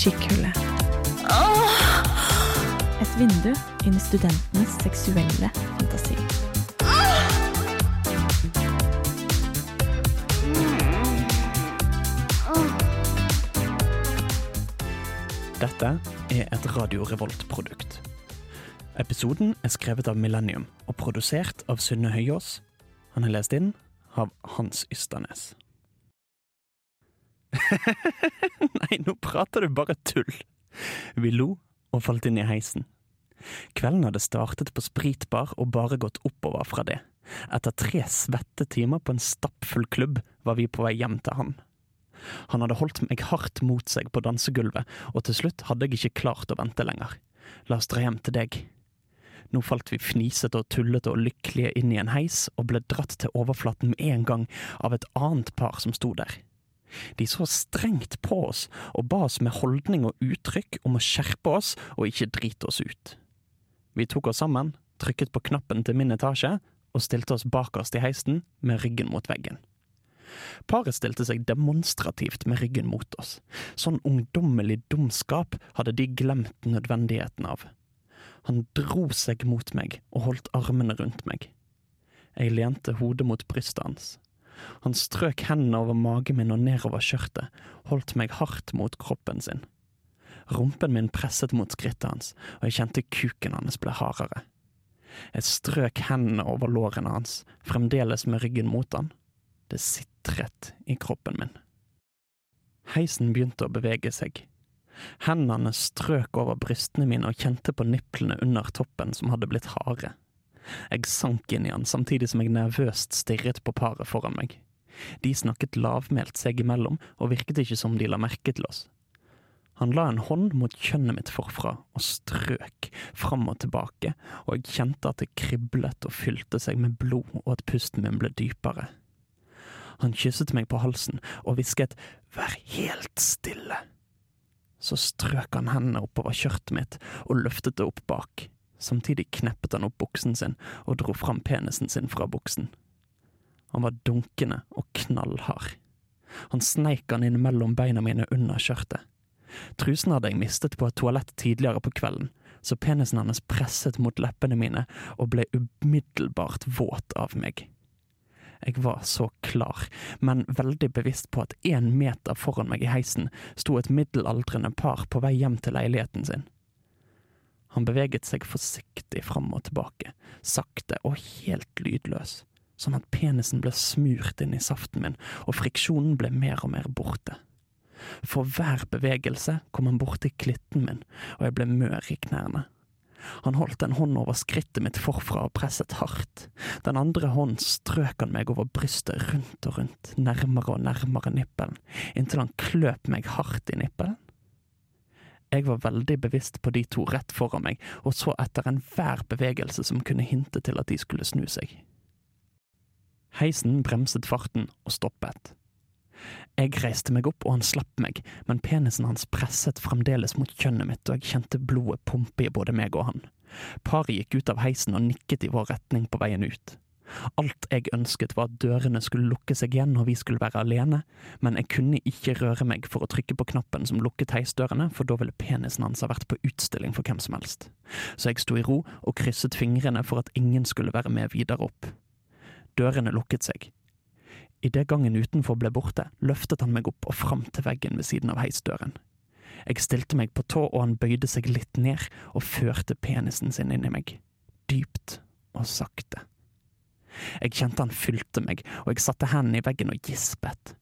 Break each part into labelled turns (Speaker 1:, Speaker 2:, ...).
Speaker 1: skikkhullet. Et vindu inn i studentenes seksuelle fantasi.
Speaker 2: Dette er et Radio Revolt-produkt. Episoden er skrevet av Millennium og produsert av Synne Høyås. Han er lest inn av Hans Ysternes. Nei, nå prater du bare tull! Vi lo og falt inn i heisen. Kvelden hadde startet på spritbar og bare gått oppover fra det. Etter tre svette timer på en stappfull klubb var vi på vei hjem til han. Han hadde holdt meg hardt mot seg på dansegulvet, og til slutt hadde jeg ikke klart å vente lenger. La oss dra hjem til deg. Nå falt vi fnisete og tullete og lykkelige inn i en heis og ble dratt til overflaten med en gang av et annet par som sto der. De så strengt på oss og ba oss med holdning og uttrykk om å skjerpe oss og ikke drite oss ut. Vi tok oss sammen, trykket på knappen til min etasje og stilte oss bakerst i heisen med ryggen mot veggen. Paret stilte seg demonstrativt med ryggen mot oss. Sånn ungdommelig dumskap hadde de glemt nødvendigheten av. Han dro seg mot meg og holdt armene rundt meg. Jeg lente hodet mot brystet hans. Han strøk hendene over magen min og nedover skjørtet, holdt meg hardt mot kroppen sin. Rumpen min presset mot skrittet hans, og jeg kjente kuken hans ble hardere. Jeg strøk hendene over lårene hans, fremdeles med ryggen mot han. Det sitret i kroppen min. Heisen begynte å bevege seg. Hendene strøk over brystene mine og kjente på niplene under toppen som hadde blitt harde. Jeg sank inn i han samtidig som jeg nervøst stirret på paret foran meg. De snakket lavmælt seg imellom og virket ikke som de la merke til oss. Han la en hånd mot kjønnet mitt forfra og strøk fram og tilbake, og jeg kjente at det kriblet og fylte seg med blod og at pusten min ble dypere. Han kysset meg på halsen og hvisket vær helt stille. Så strøk han hendene oppover skjørtet mitt og løftet det opp bak. Samtidig kneppet han opp buksen sin og dro fram penisen sin fra buksen. Han var dunkende og knallhard. Han sneik han inn mellom beina mine under skjørtet. Trusen hadde jeg mistet på et toalett tidligere på kvelden, så penisen hans presset mot leppene mine og ble umiddelbart våt av meg. Jeg var så klar, men veldig bevisst på at én meter foran meg i heisen sto et middelaldrende par på vei hjem til leiligheten sin. Han beveget seg forsiktig fram og tilbake, sakte og helt lydløs, sånn at penisen ble smurt inn i saften min, og friksjonen ble mer og mer borte. For hver bevegelse kom han borti klitten min, og jeg ble mør i knærne. Han holdt en hånd over skrittet mitt forfra og presset hardt. Den andre hånden strøk han meg over brystet rundt og rundt, nærmere og nærmere nippelen, inntil han kløp meg hardt i nippelen. Jeg var veldig bevisst på de to rett foran meg, og så etter enhver bevegelse som kunne hinte til at de skulle snu seg. Heisen bremset farten og stoppet. Jeg reiste meg opp, og han slapp meg, men penisen hans presset fremdeles mot kjønnet mitt, og jeg kjente blodet pumpe i både meg og han. Paret gikk ut av heisen og nikket i vår retning på veien ut. Alt jeg ønsket var at dørene skulle lukke seg igjen når vi skulle være alene, men jeg kunne ikke røre meg for å trykke på knappen som lukket heisdørene, for da ville penisen hans ha vært på utstilling for hvem som helst. Så jeg sto i ro og krysset fingrene for at ingen skulle være med videre opp. Dørene lukket seg. Idet gangen utenfor ble borte, løftet han meg opp og fram til veggen ved siden av heisdøren. Jeg stilte meg på tå, og han bøyde seg litt ned og førte penisen sin inn i meg, dypt og sakte. Jeg kjente han fylte meg, og jeg satte hendene i veggen og gispet.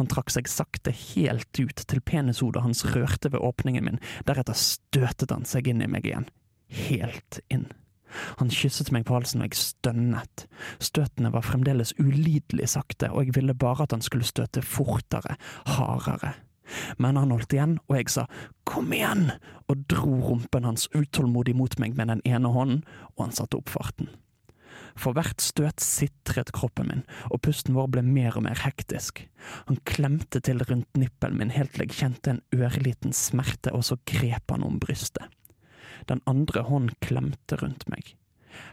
Speaker 2: Han trakk seg sakte helt ut til penishodet hans rørte ved åpningen min, deretter støtet han seg inn i meg igjen, helt inn. Han kysset meg på halsen, og jeg stønnet. Støtene var fremdeles ulidelig sakte, og jeg ville bare at han skulle støte fortere, hardere. Men han holdt igjen, og jeg sa kom igjen, og dro rumpen hans utålmodig mot meg med den ene hånden, og han satte opp farten. For hvert støt sitret kroppen min, og pusten vår ble mer og mer hektisk. Han klemte til rundt nippelen min helt til jeg kjente en ørliten smerte, og så grep han om brystet. Den andre hånden klemte rundt meg.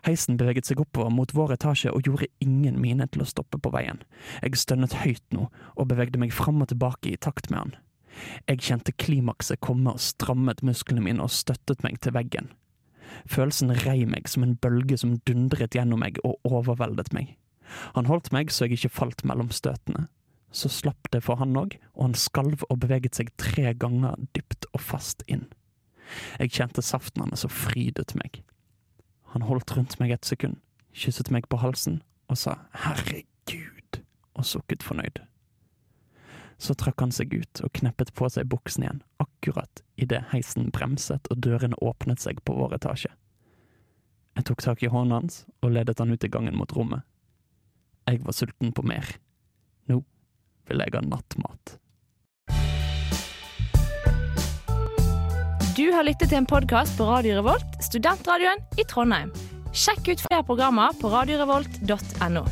Speaker 2: Heisen beveget seg oppover mot vår etasje og gjorde ingen mine til å stoppe på veien. Jeg stønnet høyt nå, og bevegde meg fram og tilbake i takt med han. Jeg kjente klimakset komme og strammet musklene mine og støttet meg til veggen. Følelsen rei meg som en bølge som dundret gjennom meg og overveldet meg. Han holdt meg så jeg ikke falt mellom støtene. Så slapp det for han òg, og han skalv og beveget seg tre ganger dypt og fast inn. Jeg kjente saften hans og frydet meg. Han holdt rundt meg et sekund, kysset meg på halsen og sa herregud, og sukket fornøyd. Så trakk han seg ut og kneppet på seg buksen igjen, akkurat idet heisen bremset og dørene åpnet seg på vår etasje. Jeg tok tak i hånden hans og ledet han ut i gangen mot rommet. Jeg var sulten på mer. Nå vil jeg ha nattmat.
Speaker 3: Du har lyttet til en podkast på Radio Revolt, studentradioen i Trondheim. Sjekk ut flere programmer på radiorevolt.no.